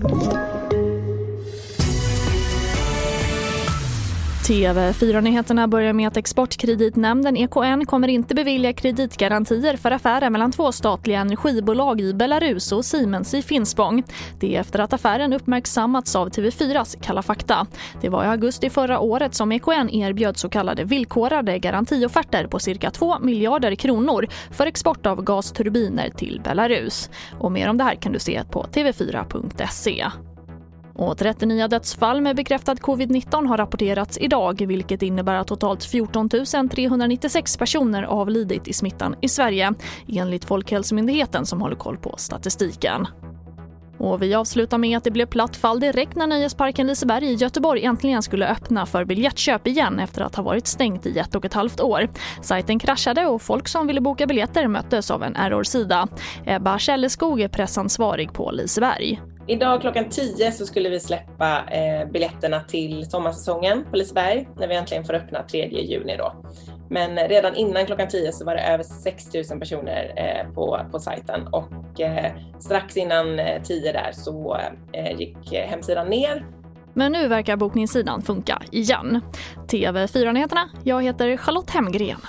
Thank you. TV4-nyheterna börjar med att Exportkreditnämnden, EKN, kommer inte bevilja kreditgarantier för affärer mellan två statliga energibolag i Belarus och Siemens i Finspång. Det är efter att affären uppmärksammats av TV4s Kalla fakta. Det var i augusti förra året som EKN erbjöd så kallade villkorade garantiofferter på cirka 2 miljarder kronor för export av gasturbiner till Belarus. Och mer om det här kan du se på tv4.se. Och 30 nya dödsfall med bekräftad covid-19 har rapporterats idag vilket innebär att totalt 14 396 personer avlidit i smittan i Sverige enligt Folkhälsomyndigheten som håller koll på statistiken. Och vi avslutar med att det blev platt fall direkt när Nöjesparken Liseberg i Göteborg äntligen skulle öppna för biljettköp igen efter att ha varit stängt i ett och ett halvt år. Sajten kraschade och folk som ville boka biljetter möttes av en errorsida. Ebba Källeskog är pressansvarig på Liseberg. Idag klockan 10 så skulle vi släppa eh, biljetterna till sommarsäsongen på Liseberg när vi äntligen får öppna 3 juni då. Men redan innan klockan 10 så var det över 6 000 personer eh, på, på sajten och eh, strax innan eh, 10 där så eh, gick hemsidan ner. Men nu verkar bokningssidan funka igen. TV4-nyheterna, jag heter Charlotte Hemgren.